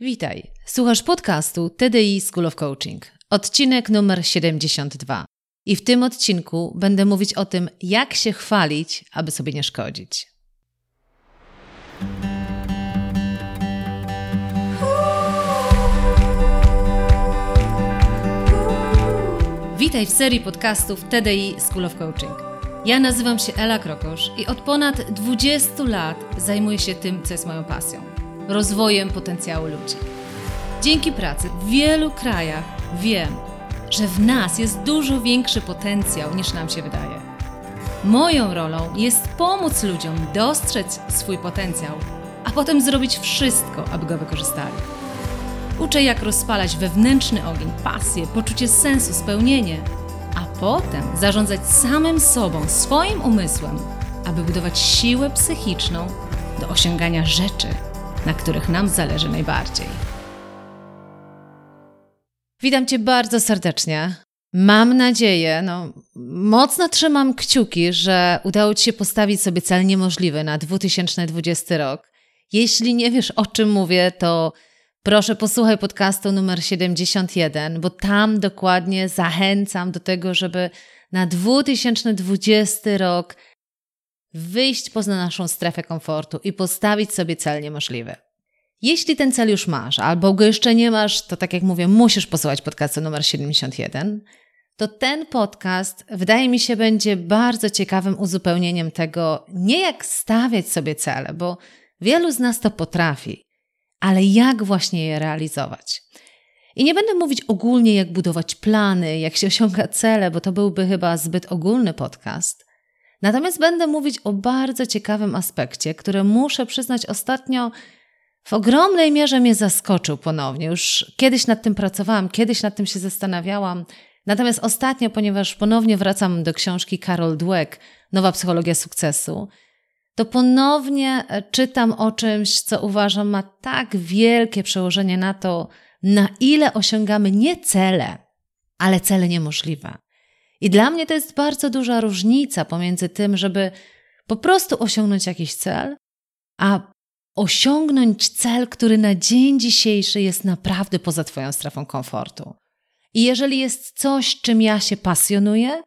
Witaj. Słuchasz podcastu TDI School of Coaching. Odcinek numer 72. I w tym odcinku będę mówić o tym, jak się chwalić, aby sobie nie szkodzić. Witaj w serii podcastów TDI School of Coaching. Ja nazywam się Ela Krokosz i od ponad 20 lat zajmuję się tym, co jest moją pasją rozwojem potencjału ludzi. Dzięki pracy w wielu krajach wiem, że w nas jest dużo większy potencjał niż nam się wydaje. Moją rolą jest pomóc ludziom dostrzec swój potencjał, a potem zrobić wszystko, aby go wykorzystali. Uczę, jak rozpalać wewnętrzny ogień, pasję, poczucie sensu, spełnienie, a potem zarządzać samym sobą, swoim umysłem, aby budować siłę psychiczną do osiągania rzeczy, na których nam zależy najbardziej. Witam Cię bardzo serdecznie. Mam nadzieję, no, mocno trzymam kciuki, że udało Ci się postawić sobie cel niemożliwy na 2020 rok. Jeśli nie wiesz o czym mówię, to proszę posłuchaj podcastu numer 71, bo tam dokładnie zachęcam do tego, żeby na 2020 rok wyjść poza naszą strefę komfortu i postawić sobie cel niemożliwy. Jeśli ten cel już masz, albo go jeszcze nie masz, to tak jak mówię, musisz posłuchać podcastu numer 71, to ten podcast wydaje mi się będzie bardzo ciekawym uzupełnieniem tego, nie jak stawiać sobie cele, bo wielu z nas to potrafi, ale jak właśnie je realizować. I nie będę mówić ogólnie, jak budować plany, jak się osiąga cele, bo to byłby chyba zbyt ogólny podcast. Natomiast będę mówić o bardzo ciekawym aspekcie, który muszę przyznać ostatnio w ogromnej mierze mnie zaskoczył ponownie. Już kiedyś nad tym pracowałam, kiedyś nad tym się zastanawiałam. Natomiast ostatnio, ponieważ ponownie wracam do książki Carol Dweck, Nowa psychologia sukcesu, to ponownie e, czytam o czymś, co uważam ma tak wielkie przełożenie na to, na ile osiągamy nie cele, ale cele niemożliwe. I dla mnie to jest bardzo duża różnica pomiędzy tym, żeby po prostu osiągnąć jakiś cel, a osiągnąć cel, który na dzień dzisiejszy jest naprawdę poza Twoją strefą komfortu. I jeżeli jest coś, czym ja się pasjonuję,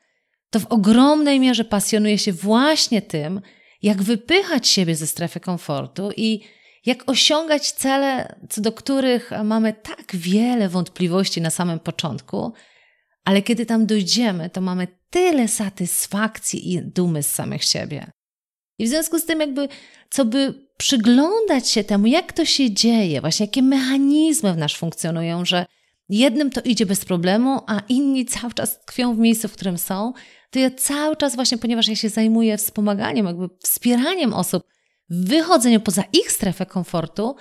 to w ogromnej mierze pasjonuję się właśnie tym, jak wypychać siebie ze strefy komfortu i jak osiągać cele, co do których mamy tak wiele wątpliwości na samym początku, ale kiedy tam dojdziemy, to mamy tyle satysfakcji i dumy z samych siebie. I w związku z tym, jakby, co by przyglądać się temu, jak to się dzieje, właśnie jakie mechanizmy w nas funkcjonują, że jednym to idzie bez problemu, a inni cały czas tkwią w miejscu, w którym są, to ja cały czas właśnie, ponieważ ja się zajmuję wspomaganiem, jakby wspieraniem osób w wychodzeniu poza ich strefę komfortu,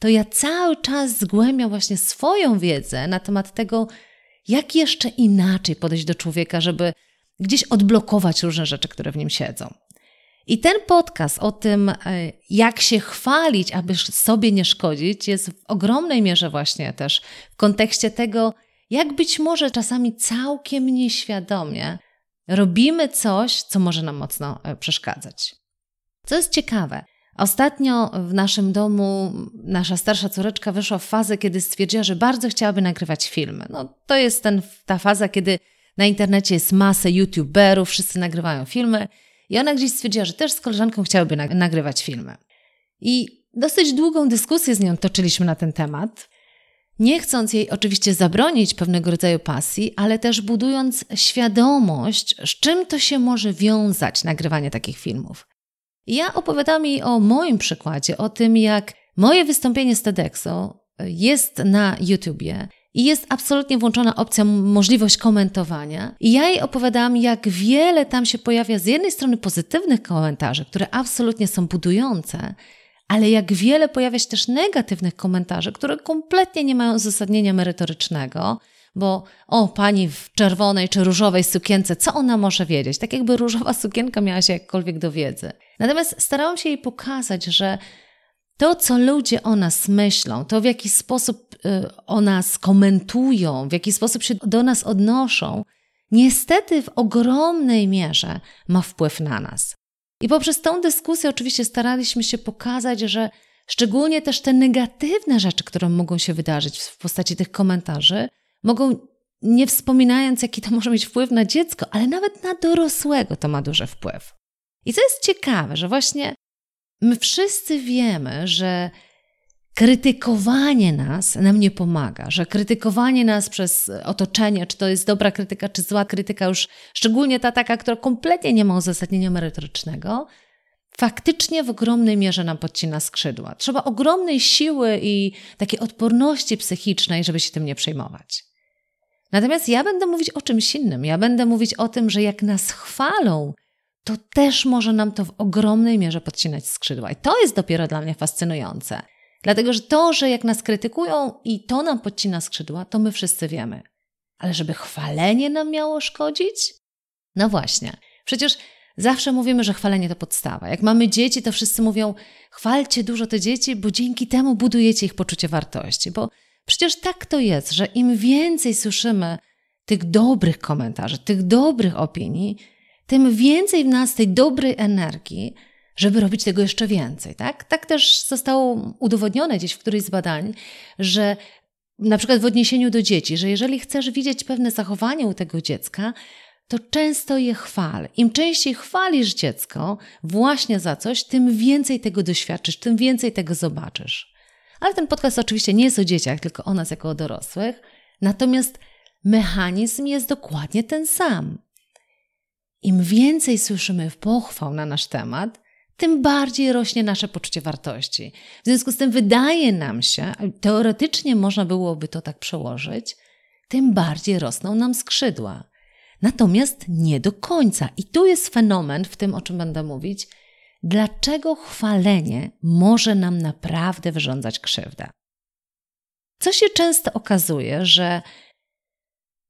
to ja cały czas zgłębiam właśnie swoją wiedzę na temat tego, jak jeszcze inaczej podejść do człowieka, żeby gdzieś odblokować różne rzeczy, które w nim siedzą. I ten podcast o tym, e, jak się chwalić, aby sobie nie szkodzić, jest w ogromnej mierze właśnie też w kontekście tego, jak być może czasami całkiem nieświadomie robimy coś, co może nam mocno e, przeszkadzać. Co jest ciekawe, ostatnio w naszym domu nasza starsza córeczka wyszła w fazę, kiedy stwierdziła, że bardzo chciałaby nagrywać filmy. No, to jest ten, ta faza, kiedy na internecie jest masę youtuberów, wszyscy nagrywają filmy i ona gdzieś stwierdziła, że też z koleżanką chciałaby nagrywać filmy. I dosyć długą dyskusję z nią toczyliśmy na ten temat. Nie chcąc jej oczywiście zabronić pewnego rodzaju pasji, ale też budując świadomość, z czym to się może wiązać nagrywanie takich filmów. Ja opowiadam jej o moim przykładzie, o tym, jak moje wystąpienie z TEDxu jest na YouTubie i jest absolutnie włączona opcja, możliwość komentowania. I ja jej opowiadałam, jak wiele tam się pojawia z jednej strony pozytywnych komentarzy, które absolutnie są budujące, ale jak wiele pojawia się też negatywnych komentarzy, które kompletnie nie mają uzasadnienia merytorycznego, bo o, pani w czerwonej czy różowej sukience, co ona może wiedzieć? Tak jakby różowa sukienka miała się jakkolwiek do wiedzy. Natomiast starałam się jej pokazać, że to, co ludzie o nas myślą, to w jaki sposób y, o nas komentują, w jaki sposób się do nas odnoszą, niestety w ogromnej mierze ma wpływ na nas. I poprzez tą dyskusję oczywiście staraliśmy się pokazać, że Szczególnie też te negatywne rzeczy, które mogą się wydarzyć w postaci tych komentarzy, mogą, nie wspominając, jaki to może mieć wpływ na dziecko, ale nawet na dorosłego to ma duży wpływ. I co jest ciekawe, że właśnie my wszyscy wiemy, że krytykowanie nas nam nie pomaga, że krytykowanie nas przez otoczenie, czy to jest dobra krytyka, czy zła krytyka, już szczególnie ta taka, która kompletnie nie ma uzasadnienia merytorycznego, faktycznie w ogromnej mierze nam podcina skrzydła. Trzeba ogromnej siły i takiej odporności psychicznej, żeby się tym nie przejmować. Natomiast ja będę mówić o czymś innym. Ja będę mówić o tym, że jak nas chwalą, to też może nam to w ogromnej mierze podcinać skrzydła. I to jest dopiero dla mnie fascynujące. Dlatego, że to, że jak nas krytykują i to nam podcina skrzydła, to my wszyscy wiemy. Ale żeby chwalenie nam miało szkodzić? No właśnie. Przecież zawsze mówimy, że chwalenie to podstawa. Jak mamy dzieci, to wszyscy mówią: chwalcie dużo te dzieci, bo dzięki temu budujecie ich poczucie wartości. Bo przecież tak to jest, że im więcej słyszymy tych dobrych komentarzy, tych dobrych opinii, tym więcej w nas tej dobrej energii, żeby robić tego jeszcze więcej. Tak, tak też zostało udowodnione gdzieś w którymś z badań, że na przykład w odniesieniu do dzieci, że jeżeli chcesz widzieć pewne zachowanie u tego dziecka, to często je chwal. Im częściej chwalisz dziecko właśnie za coś, tym więcej tego doświadczysz, tym więcej tego zobaczysz. Ale ten podcast oczywiście nie jest o dzieciach, tylko o nas jako o dorosłych. Natomiast mechanizm jest dokładnie ten sam. Im więcej słyszymy pochwał na nasz temat, tym bardziej rośnie nasze poczucie wartości. W związku z tym wydaje nam się, teoretycznie można byłoby to tak przełożyć, tym bardziej rosną nam skrzydła. Natomiast nie do końca. I tu jest fenomen w tym, o czym będę mówić, dlaczego chwalenie może nam naprawdę wyrządzać krzywdę. Co się często okazuje, że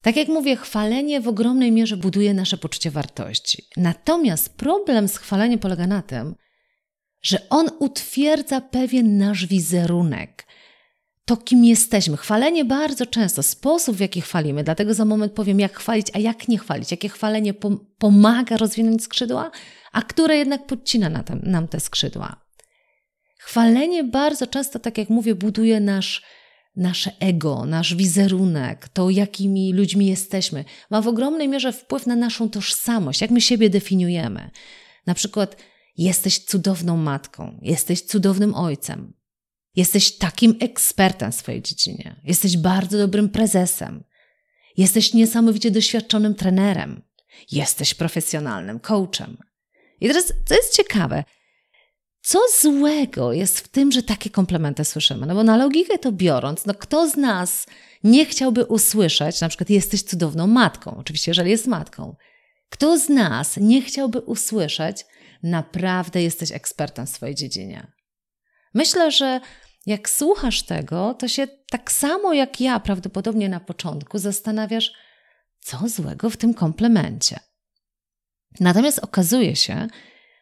tak jak mówię, chwalenie w ogromnej mierze buduje nasze poczucie wartości. Natomiast problem z chwaleniem polega na tym, że on utwierdza pewien nasz wizerunek. To, kim jesteśmy. Chwalenie bardzo często, sposób w jaki chwalimy, dlatego za moment powiem, jak chwalić, a jak nie chwalić, jakie chwalenie pomaga rozwinąć skrzydła, a które jednak podcina nam te skrzydła. Chwalenie bardzo często, tak jak mówię, buduje nasz nasze ego, nasz wizerunek, to jakimi ludźmi jesteśmy, ma w ogromnej mierze wpływ na naszą tożsamość, jak my siebie definiujemy. Na przykład, jesteś cudowną matką, jesteś cudownym ojcem, jesteś takim ekspertem w swojej dziedzinie, jesteś bardzo dobrym prezesem, jesteś niesamowicie doświadczonym trenerem, jesteś profesjonalnym coachem. I teraz, co jest ciekawe, co złego jest w tym, że takie komplementy słyszymy? No bo na logikę to biorąc, no kto z nas nie chciałby usłyszeć, na przykład jesteś cudowną matką, oczywiście jeżeli jest matką. Kto z nas nie chciałby usłyszeć, naprawdę jesteś ekspertem w swojej dziedzinie? Myślę, że jak słuchasz tego, to się tak samo jak ja prawdopodobnie na początku zastanawiasz, co złego w tym komplemencie. Natomiast okazuje się,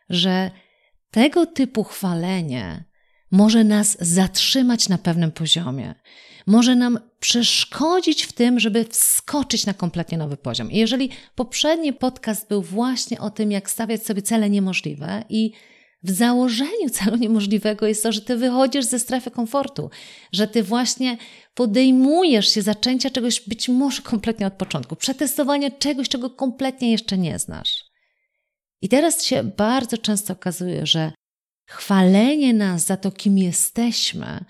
że tego typu chwalenie może nas zatrzymać na pewnym poziomie, może nam przeszkodzić w tym, żeby wskoczyć na kompletnie nowy poziom. I jeżeli poprzedni podcast był właśnie o tym, jak stawiać sobie cele niemożliwe i w założeniu celu niemożliwego jest to, że ty wychodzisz ze strefy komfortu, że ty właśnie podejmujesz się zaczęcia czegoś być może kompletnie od początku, przetestowania czegoś, czego kompletnie jeszcze nie znasz. I teraz się bardzo często okazuje, że chwalenie nas za to, kim jesteśmy,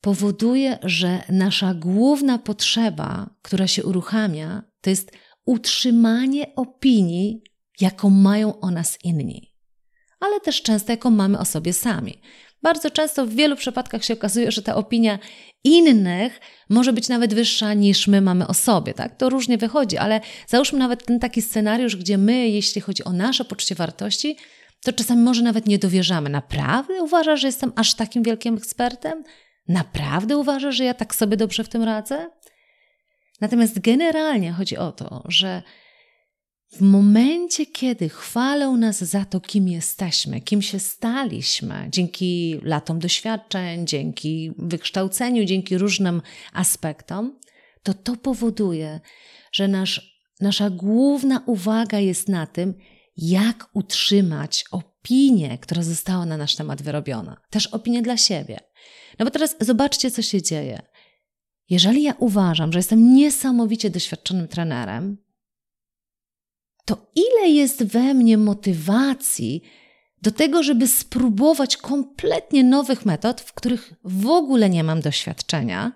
powoduje, że nasza główna potrzeba, która się uruchamia, to jest utrzymanie opinii, jaką mają o nas inni, ale też często, jaką mamy o sobie sami. Bardzo często w wielu przypadkach się okazuje, że ta opinia innych może być nawet wyższa niż my mamy o sobie, tak? To różnie wychodzi, ale załóżmy nawet ten taki scenariusz, gdzie my, jeśli chodzi o nasze poczucie wartości, to czasami może nawet nie dowierzamy. Naprawdę uważasz, że jestem aż takim wielkim ekspertem? Naprawdę uważasz, że ja tak sobie dobrze w tym radzę? Natomiast generalnie chodzi o to, że w momencie, kiedy chwalą nas za to, kim jesteśmy, kim się staliśmy, dzięki latom doświadczeń, dzięki wykształceniu, dzięki różnym aspektom, to to powoduje, że nasz, nasza główna uwaga jest na tym, jak utrzymać opinię, która została na nasz temat wyrobiona. Też opinię dla siebie. No bo teraz zobaczcie, co się dzieje. Jeżeli ja uważam, że jestem niesamowicie doświadczonym trenerem, to ile jest we mnie motywacji do tego, żeby spróbować kompletnie nowych metod, w których w ogóle nie mam doświadczenia,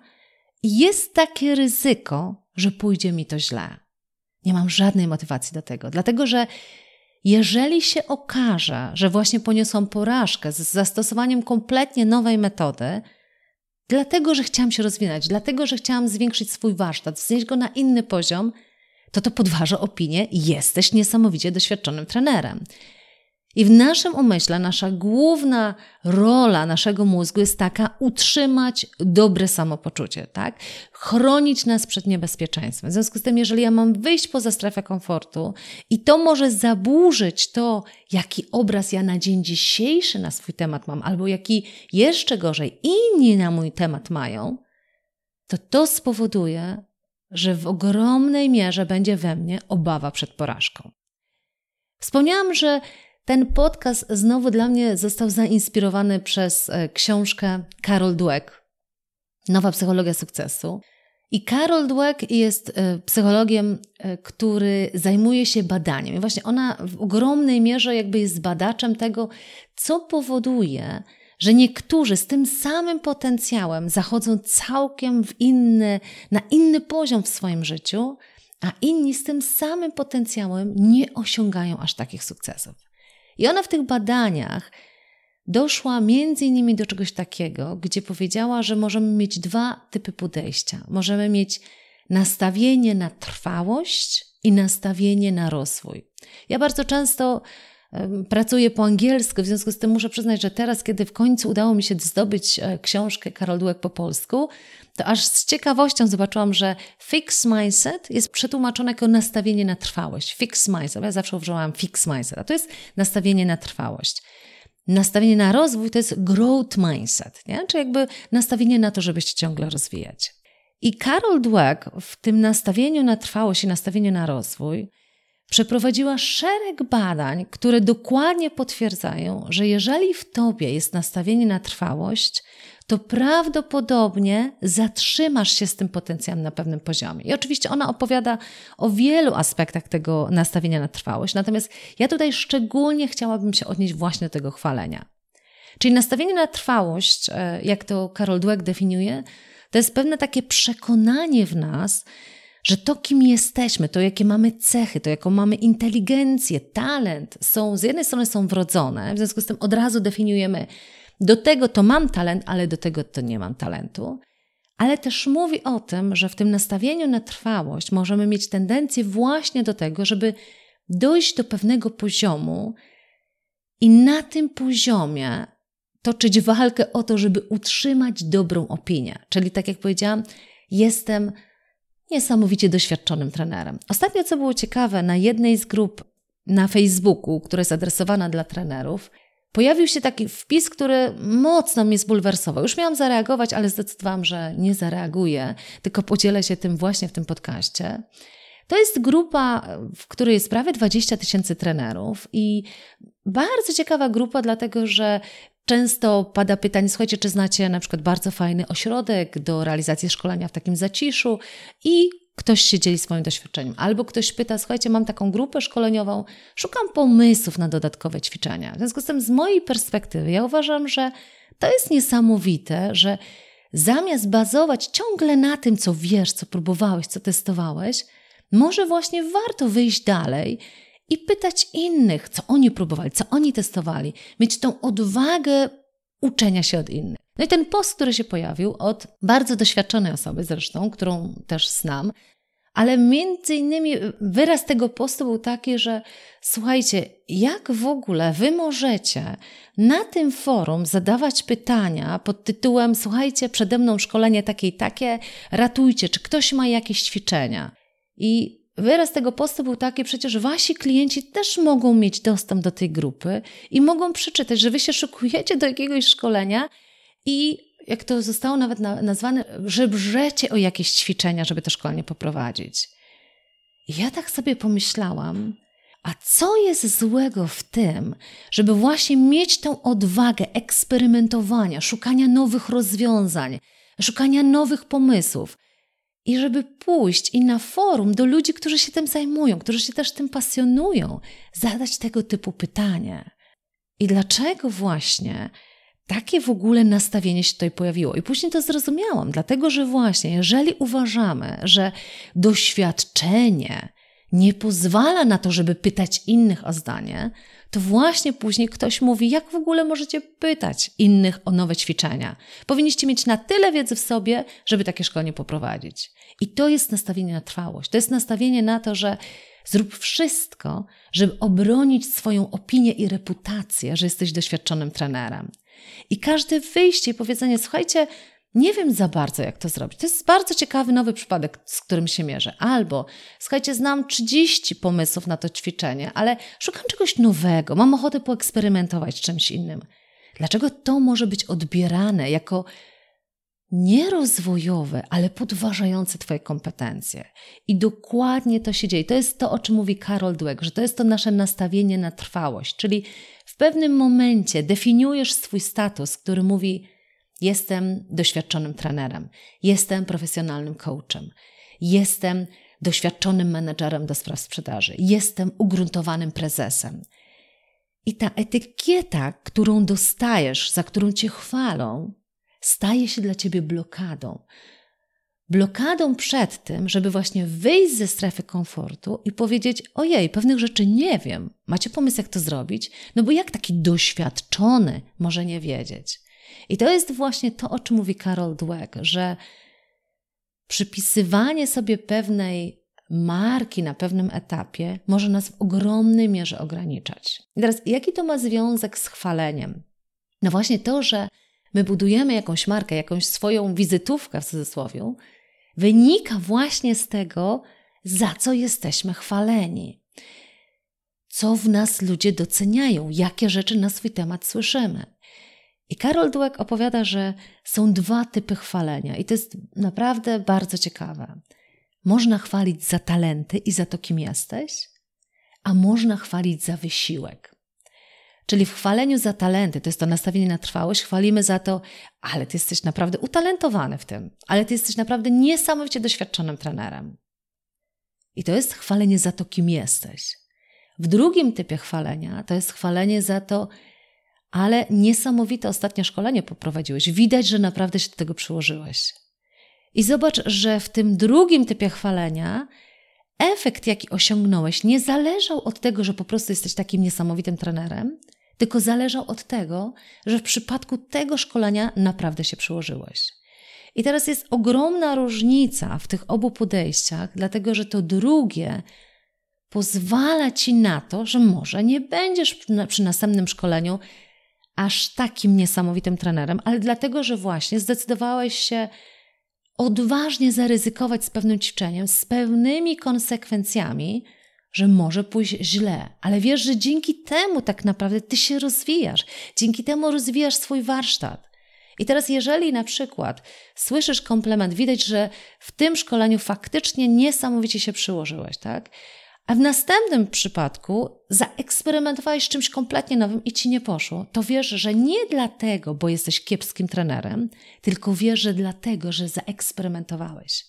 jest takie ryzyko, że pójdzie mi to źle. Nie mam żadnej motywacji do tego, dlatego że jeżeli się okaże, że właśnie poniosłam porażkę z zastosowaniem kompletnie nowej metody, dlatego że chciałam się rozwinąć, dlatego że chciałam zwiększyć swój warsztat, znieść go na inny poziom, to to podważa opinię, jesteś niesamowicie doświadczonym trenerem. I w naszym umyśle nasza główna rola naszego mózgu jest taka utrzymać dobre samopoczucie, tak? Chronić nas przed niebezpieczeństwem. W związku z tym, jeżeli ja mam wyjść poza strefę komfortu i to może zaburzyć to, jaki obraz ja na dzień dzisiejszy na swój temat mam, albo jaki jeszcze gorzej inni na mój temat mają, to to spowoduje, że w ogromnej mierze będzie we mnie obawa przed porażką. Wspomniałam, że ten podcast znowu dla mnie został zainspirowany przez e, książkę Carol Dweck, Nowa psychologia sukcesu. I Carol Dweck jest e, psychologiem, e, który zajmuje się badaniem. I właśnie ona w ogromnej mierze jakby jest badaczem tego, co powoduje, że niektórzy z tym samym potencjałem zachodzą całkiem w inny, na inny poziom w swoim życiu, a inni z tym samym potencjałem nie osiągają aż takich sukcesów. I ona w tych badaniach doszła między innymi do czegoś takiego, gdzie powiedziała, że możemy mieć dwa typy podejścia. Możemy mieć nastawienie na trwałość i nastawienie na rozwój. Ja bardzo często pracuję po angielsku, w związku z tym muszę przyznać, że teraz, kiedy w końcu udało mi się zdobyć e, książkę Karol Dułek po polsku, to aż z ciekawością zobaczyłam, że fixed mindset jest przetłumaczone jako nastawienie na trwałość. Fixed mindset, ja zawsze używałam fixed mindset, a to jest nastawienie na trwałość. Nastawienie na rozwój to jest growth mindset, nie? czyli jakby nastawienie na to, żeby się ciągle rozwijać. I Karol Dweck w tym nastawieniu na trwałość i nastawieniu na rozwój przeprowadziła szereg badań, które dokładnie potwierdzają, że jeżeli w tobie jest nastawienie na trwałość, to prawdopodobnie zatrzymasz się z tym potencjałem na pewnym poziomie. I oczywiście ona opowiada o wielu aspektach tego nastawienia na trwałość, natomiast ja tutaj szczególnie chciałabym się odnieść właśnie do tego chwalenia. Czyli nastawienie na trwałość, e, jak to Karol Dweck definiuje, to jest pewne takie przekonanie w nas, że to, kim jesteśmy, to jakie mamy cechy, to jaką mamy inteligencję, talent, są z jednej strony są wrodzone, w związku z tym od razu definiujemy, do tego to mam talent, ale do tego to nie mam talentu. Ale też mówi o tym, że w tym nastawieniu na trwałość możemy mieć tendencję właśnie do tego, żeby dojść do pewnego poziomu i na tym poziomie toczyć walkę o to, żeby utrzymać dobrą opinię. Czyli tak jak powiedziałam, jestem niesamowicie doświadczonym trenerem. Ostatnio, co było ciekawe, na jednej z grup na Facebooku, która jest adresowana dla trenerów, pojawił się taki wpis, który mocno mnie zbulwersował. Już miałam zareagować, ale zdecydowałam, że nie zareaguję, tylko podzielę się tym właśnie w tym podcaście. To jest grupa, w której jest prawie 20 tysięcy trenerów i bardzo ciekawa grupa, dlatego że Często pada pytanie, słuchajcie, czy znacie na przykład bardzo fajny ośrodek do realizacji szkolenia w takim zaciszu i ktoś się dzieli swoim doświadczeniem. Albo ktoś pyta, słuchajcie, mam taką grupę szkoleniową, szukam pomysłów na dodatkowe ćwiczenia. W związku z tym, z mojej perspektywy, ja uważam, że to jest niesamowite, że zamiast bazować ciągle na tym, co wiesz, co próbowałeś, co testowałeś, może właśnie warto wyjść dalej i pytać innych, co oni próbowali, co oni testowali, mieć tą odwagę uczenia się od innych. No i ten post, który się pojawił od bardzo doświadczonej osoby zresztą, którą też znam, ale między innymi wyraz tego postu był taki, że słuchajcie, jak w ogóle wy możecie na tym forum zadawać pytania pod tytułem słuchajcie, przede mną szkolenie takie i takie, ratujcie, czy ktoś ma jakieś ćwiczenia. I Wyraz tego postu był taki, przecież wasi klienci też mogą mieć dostęp do tej grupy i mogą przeczytać, że wy się szukujecie do jakiegoś szkolenia i jak to zostało nawet nazwane, że brzecie o jakieś ćwiczenia, żeby to szkolenie poprowadzić. I ja tak sobie pomyślałam, A co jest złego w tym, żeby właśnie mieć tę odwagę eksperymentowania, szukania nowych rozwiązań, szukania nowych pomysłów i żeby pójść i na forum do ludzi, którzy się tym zajmują, którzy się też tym pasjonują, zadać tego typu pytanie. I dlaczego właśnie takie w ogóle nastawienie się tutaj pojawiło? I później to zrozumiałam, dlatego że właśnie, jeżeli uważamy, że doświadczenie nie pozwala na to, żeby pytać innych o zdanie, to właśnie później ktoś mówi, jak w ogóle możecie pytać innych o nowe ćwiczenia. Powinniście mieć na tyle wiedzy w sobie, żeby takie szkolenie poprowadzić. I to jest nastawienie na trwałość. To jest nastawienie na to, że zrób wszystko, żeby obronić swoją opinię i reputację, że jesteś doświadczonym trenerem. I każde wyjście i powiedzenie, słuchajcie, nie wiem za bardzo, jak to zrobić. To jest bardzo ciekawy nowy przypadek, z którym się mierzę. Albo, słuchajcie, znam 30 pomysłów na to ćwiczenie, ale szukam czegoś nowego, mam ochotę poeksperymentować z czymś innym. Dlaczego to może być odbierane jako nierozwojowe, ale podważające Twoje kompetencje? I dokładnie to się dzieje. To jest to, o czym mówi Karol Dweck, że to jest to nasze nastawienie na trwałość, czyli w pewnym momencie definiujesz swój status, który mówi, Jestem doświadczonym trenerem, jestem profesjonalnym coachem, jestem doświadczonym menedżerem do spraw sprzedaży, jestem ugruntowanym prezesem. I ta etykieta, którą dostajesz, za którą cię chwalą, staje się dla ciebie blokadą. Blokadą przed tym, żeby właśnie wyjść ze strefy komfortu i powiedzieć: Ojej, pewnych rzeczy nie wiem. Macie pomysł, jak to zrobić? No bo jak taki doświadczony może nie wiedzieć? I to jest właśnie to, o czym mówi Carol Dweck, że przypisywanie sobie pewnej marki na pewnym etapie może nas w ogromnej mierze ograniczać. I teraz, jaki to ma związek z chwaleniem? No właśnie to, że my budujemy jakąś markę, jakąś swoją wizytówkę w cudzysłowie, wynika właśnie z tego, za co jesteśmy chwaleni. Co w nas ludzie doceniają, jakie rzeczy na swój temat słyszymy. I Karol Dweck opowiada, że są dwa typy chwalenia, i to jest naprawdę bardzo ciekawe. Można chwalić za talenty i za to, kim jesteś, a można chwalić za wysiłek. Czyli w chwaleniu za talenty, to jest to nastawienie na trwałość, chwalimy za to, ale ty jesteś naprawdę utalentowany w tym, ale ty jesteś naprawdę niesamowicie doświadczonym trenerem. I to jest chwalenie za to, kim jesteś. W drugim typie chwalenia to jest chwalenie za to, ale niesamowite ostatnie szkolenie poprowadziłeś. Widać, że naprawdę się do tego przyłożyłeś. I zobacz, że w tym drugim typie chwalenia efekt, jaki osiągnąłeś, nie zależał od tego, że po prostu jesteś takim niesamowitym trenerem, tylko zależał od tego, że w przypadku tego szkolenia naprawdę się przyłożyłeś. I teraz jest ogromna różnica w tych obu podejściach, dlatego że to drugie pozwala ci na to, że może nie będziesz przy następnym szkoleniu aż takim niesamowitym trenerem, ale dlatego, że właśnie zdecydowałeś się odważnie zaryzykować z pewnym ćwiczeniem, z pewnymi konsekwencjami, że może pójść źle, ale wiesz, że dzięki temu tak naprawdę ty się rozwijasz, dzięki temu rozwijasz swój warsztat. I teraz, jeżeli na przykład słyszysz komplement, widać, że w tym szkoleniu faktycznie niesamowicie się przyłożyłeś, tak? A w następnym przypadku zaeksperymentowałeś czymś kompletnie nowym i ci nie poszło, to wiesz, że nie dlatego, bo jesteś kiepskim trenerem, tylko wiesz, że dlatego, że zaeksperymentowałeś.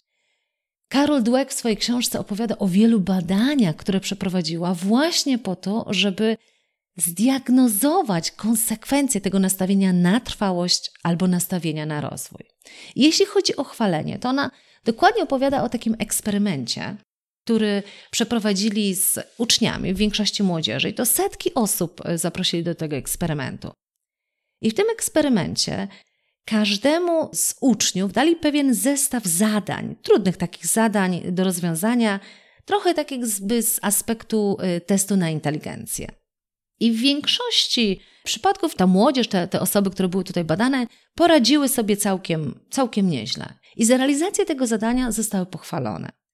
Karol Dweck w swojej książce opowiada o wielu badaniach, które przeprowadziła właśnie po to, żeby zdiagnozować konsekwencje tego nastawienia na trwałość albo nastawienia na rozwój. Jeśli chodzi o chwalenie, to ona dokładnie opowiada o takim eksperymencie, który przeprowadzili z uczniami, w większości młodzieży, i to setki osób e, zaprosili do tego eksperymentu. I w tym eksperymencie każdemu z uczniów dali pewien zestaw zadań, trudnych takich zadań do rozwiązania, trochę tak jakby z aspektu e, testu na inteligencję. I w większości przypadków ta młodzież, te, te osoby, które były tutaj badane, poradziły sobie całkiem, całkiem nieźle. I za realizację tego zadania zostały pochwalone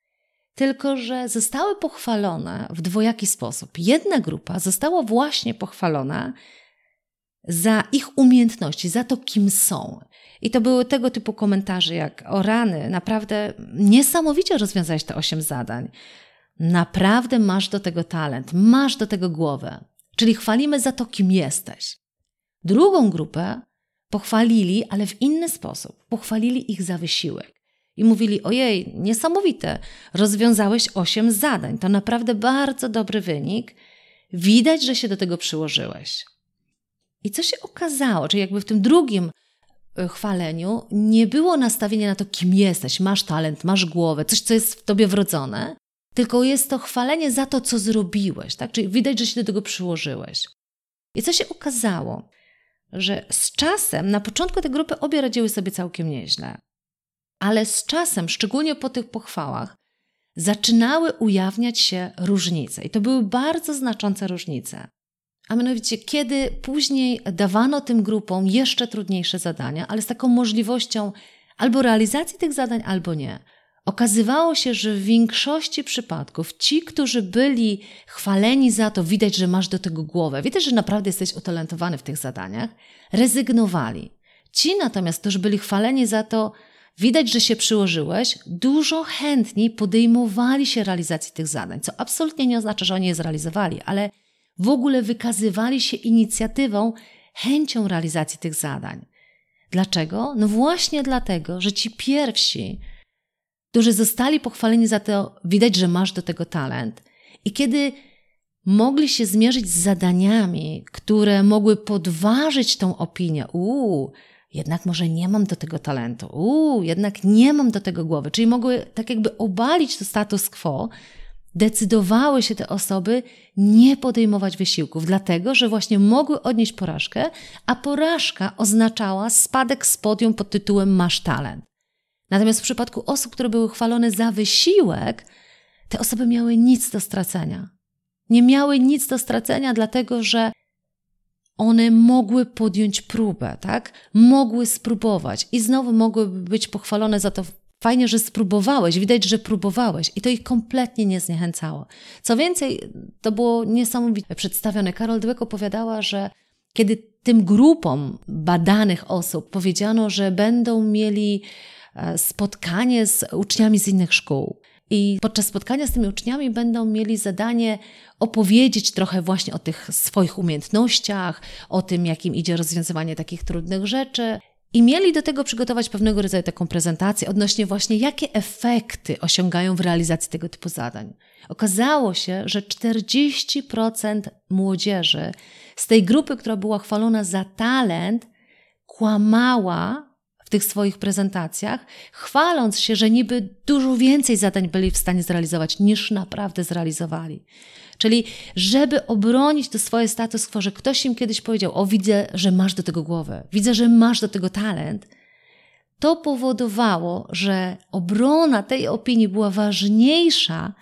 tylko że zostały pochwalone w dwojaki sposób. Jedna grupa została właśnie pochwalona za ich umiejętności, za to, kim są. I to były tego typu komentarze jak o rany, naprawdę niesamowicie rozwiązałeś te osiem zadań. naprawdę masz do tego talent, masz do tego głowę. Czyli chwalimy za to, kim jesteś. Drugą grupę pochwalili, ale w inny sposób. Pochwalili ich za wysiłek. I mówili: Ojej, niesamowite, rozwiązałeś osiem zadań. To naprawdę bardzo dobry wynik. Widać, że się do tego przyłożyłeś. I co się okazało, czyli jakby w tym drugim e, chwaleniu nie było nastawienia na to, kim jesteś, masz talent, masz głowę, coś, co jest w tobie wrodzone, tylko jest to chwalenie za to, co zrobiłeś, tak? Czyli widać, że się do tego przyłożyłeś. I co się okazało? Że z czasem, na początku tej grupy obie radziły sobie całkiem nieźle, ale z czasem, szczególnie po tych pochwałach, zaczynały ujawniać się różnice. I to były bardzo znaczące różnice. A mianowicie, kiedy później dawano tym grupom jeszcze trudniejsze zadania, ale z taką możliwością albo realizacji tych zadań, albo nie. Okazywało się, że w większości przypadków ci, którzy byli chwaleni za to, widać, że masz do tego głowę, widać, że naprawdę jesteś utalentowany w tych zadaniach, rezygnowali. Ci natomiast, którzy byli chwaleni za to, widać, że się przyłożyłeś, dużo chętniej podejmowali się realizacji tych zadań, co absolutnie nie oznacza, że oni je zrealizowali, ale w ogóle wykazywali się inicjatywą, chęcią realizacji tych zadań. Dlaczego? No właśnie dlatego, że ci pierwsi, którzy zostali pochwaleni za to, widać, że masz do tego talent. I kiedy mogli się zmierzyć z zadaniami, które mogły podważyć tą opinię, uuu, jednak może nie mam do tego talentu, uuu, jednak nie mam do tego głowy, czyli mogły tak jakby obalić to status quo, decydowały się te osoby nie podejmować wysiłków, dlatego że właśnie mogły odnieść porażkę, a porażka oznaczała spadek z podium pod tytułem masz talent. Natomiast w przypadku osób, które były chwalone za wysiłek, te osoby miały nic do stracenia. Nie miały nic do stracenia, dlatego że one mogły podjąć próbę, tak? Mogły spróbować i znowu mogłyby być pochwalone za to. Fajnie, że spróbowałeś, widać, że próbowałeś i to ich kompletnie nie zniechęcało. Co więcej, to było niesamowicie przedstawione. Karol Dweck opowiadała, że kiedy tym grupom badanych osób powiedziano, że będą mieli E, spotkanie z uczniami z innych szkół. I podczas spotkania z tymi uczniami będą mieli zadanie opowiedzieć trochę właśnie o tych swoich umiejętnościach, o tym, jakim idzie rozwiązywanie takich trudnych rzeczy. I mieli do tego przygotować pewnego rodzaju taką prezentację odnośnie właśnie, jakie efekty osiągają w realizacji tego typu zadań. Okazało się, że 40% młodzieży z tej grupy, która była chwalona za talent, kłamała tych swoich prezentacjach, chwaląc się, że niby dużo więcej zadań byli w stanie zrealizować, niż naprawdę zrealizowali. Czyli, żeby obronić to swoje status quo, że ktoś im kiedyś powiedział: O, widzę, że masz do tego głowę, widzę, że masz do tego talent, to powodowało, że obrona tej opinii była ważniejsza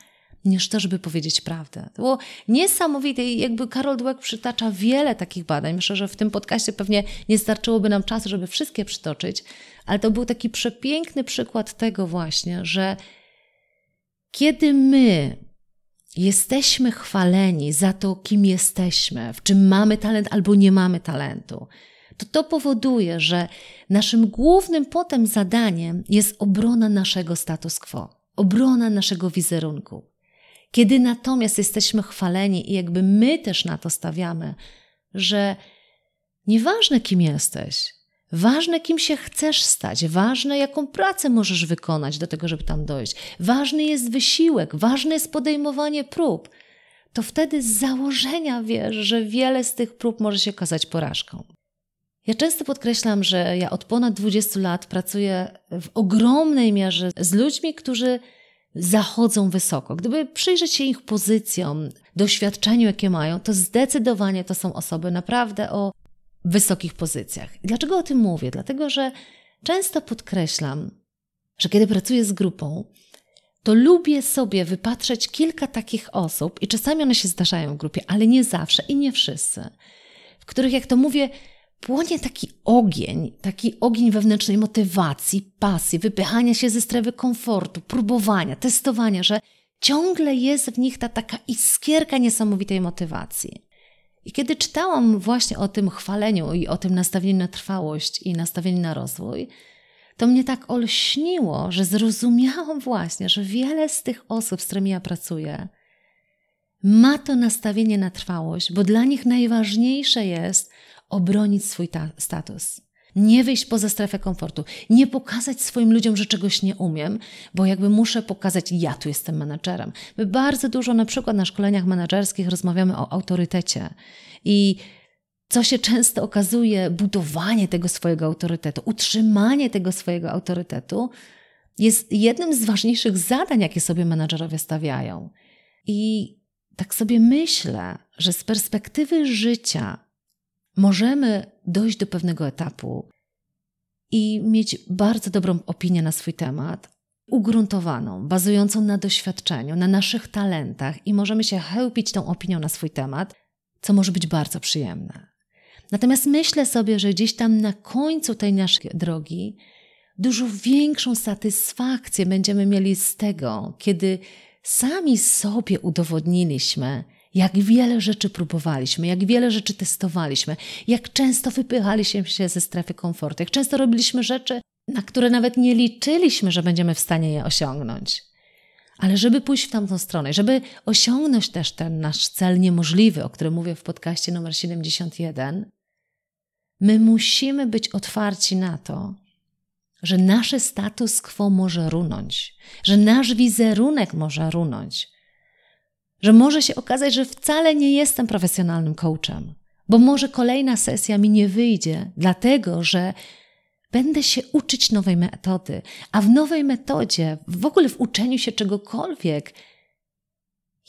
niż to, żeby powiedzieć prawdę. To było niesamowite i jakby Karol Dweck przytacza wiele takich badań. Myślę, że w tym podcaście pewnie nie starczyłoby nam czasu, żeby wszystkie przytoczyć, ale to był taki przepiękny przykład tego właśnie, że kiedy my jesteśmy chwaleni za to, kim jesteśmy, w czym mamy talent albo nie mamy talentu, to to powoduje, że naszym głównym potem zadaniem jest obrona naszego status quo, obrona naszego wizerunku. Kiedy natomiast jesteśmy chwaleni i jakby my też na to stawiamy, że nieważne kim jesteś, ważne kim się chcesz stać, ważne jaką pracę możesz wykonać do tego, żeby tam dojść, ważny jest wysiłek, ważne jest podejmowanie prób, to wtedy z założenia wiesz, że wiele z tych prób może się okazać porażką. Ja często podkreślam, że ja od ponad 20 lat pracuję w ogromnej mierze z ludźmi, którzy zachodzą wysoko. Gdyby przyjrzeć się ich pozycjom, doświadczeniu, jakie mają, to zdecydowanie to są osoby naprawdę o wysokich pozycjach. Dlaczego o tym mówię? Dlatego, że często podkreślam, że kiedy pracuję z grupą, to lubię sobie wypatrzeć kilka takich osób, i czasami one się zdarzają w grupie, ale nie zawsze i nie wszyscy, w których, jak to mówię, płonie taki ogień, taki ogień wewnętrznej motywacji, pasji, wypychania się ze strefy komfortu, próbowania, testowania, że ciągle jest w nich ta taka iskierka niesamowitej motywacji. I kiedy czytałam właśnie o tym chwaleniu i o tym nastawieniu na trwałość i nastawieniu na rozwój, to mnie tak olśniło, że zrozumiałam właśnie, że wiele z tych osób, z którymi ja pracuję, ma to nastawienie na trwałość, bo dla nich najważniejsze jest obronić swój status. Nie wyjść poza strefę komfortu, nie pokazać swoim ludziom, że czegoś nie umiem, bo jakby muszę pokazać, ja tu jestem menadżerem. My bardzo dużo, na przykład na szkoleniach menadżerskich, rozmawiamy o autorytecie i co się często okazuje, budowanie tego swojego autorytetu, utrzymanie tego swojego autorytetu jest jednym z ważniejszych zadań, jakie sobie menadżerowie stawiają. I tak sobie myślę, że z perspektywy życia możemy dojść do pewnego etapu i mieć bardzo dobrą opinię na swój temat, ugruntowaną, bazującą na doświadczeniu, na naszych talentach i możemy się chełpić tą opinią na swój temat, co może być bardzo przyjemne. Natomiast myślę sobie, że gdzieś tam na końcu tej naszej drogi dużo większą satysfakcję będziemy mieli z tego, kiedy sami sobie udowodniliśmy, jak wiele rzeczy próbowaliśmy, jak wiele rzeczy testowaliśmy, jak często wypychaliśmy się ze strefy komfortu, jak często robiliśmy rzeczy, na które nawet nie liczyliśmy, że będziemy w stanie je osiągnąć. Ale żeby pójść w tamtą stronę, żeby osiągnąć też ten nasz cel niemożliwy, o którym mówię w podcaście numer 71, my musimy być otwarci na to, że nasze status quo może runąć, że nasz wizerunek może runąć, że może się okazać, że wcale nie jestem profesjonalnym coachem, bo może kolejna sesja mi nie wyjdzie, dlatego że będę się uczyć nowej metody, a w nowej metodzie, w ogóle w uczeniu się czegokolwiek,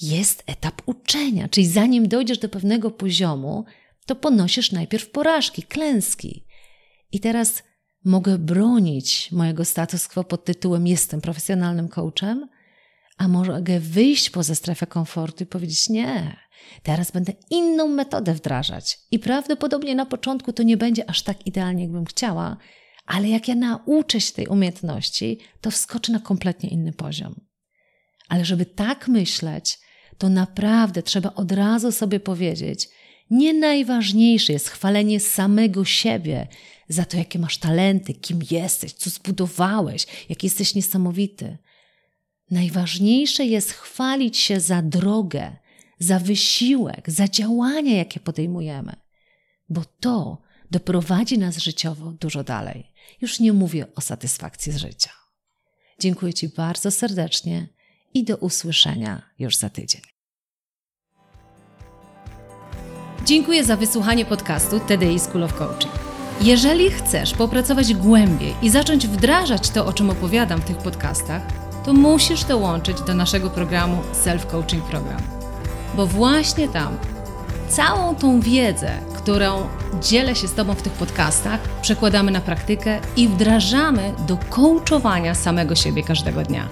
jest etap uczenia, czyli zanim dojdziesz do pewnego poziomu, to ponosisz najpierw porażki, klęski. I teraz mogę bronić mojego status quo pod tytułem jestem profesjonalnym coachem, a mogę wyjść poza strefę komfortu i powiedzieć nie, teraz będę inną metodę wdrażać. I prawdopodobnie na początku to nie będzie aż tak idealnie, jakbym chciała, ale jak ja nauczę się tej umiejętności, to wskoczę na kompletnie inny poziom. Ale żeby tak myśleć, to naprawdę trzeba od razu sobie powiedzieć, nie najważniejsze jest chwalenie samego siebie za to, jakie masz talenty, kim jesteś, co zbudowałeś, jak jesteś niesamowity. Najważniejsze jest chwalić się za drogę, za wysiłek, za działania, jakie podejmujemy, bo to doprowadzi nas życiowo dużo dalej. Już nie mówię o satysfakcji z życia. Dziękuję Ci bardzo serdecznie i do usłyszenia już za tydzień. Dziękuję za wysłuchanie podcastu TDI School of Coaching. Jeżeli chcesz popracować głębiej i zacząć wdrażać to, o czym opowiadam w tych podcastach, to musisz dołączyć do naszego programu Self Coaching Program. Bo właśnie tam całą tą wiedzę, którą dzielę się z Tobą w tych podcastach, przekładamy na praktykę i wdrażamy do coachowania samego siebie każdego dnia.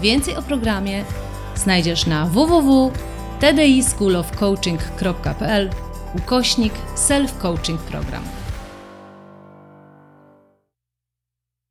Więcej o programie znajdziesz na www tdischoolofcoaching.pl ukośnik self-coaching program.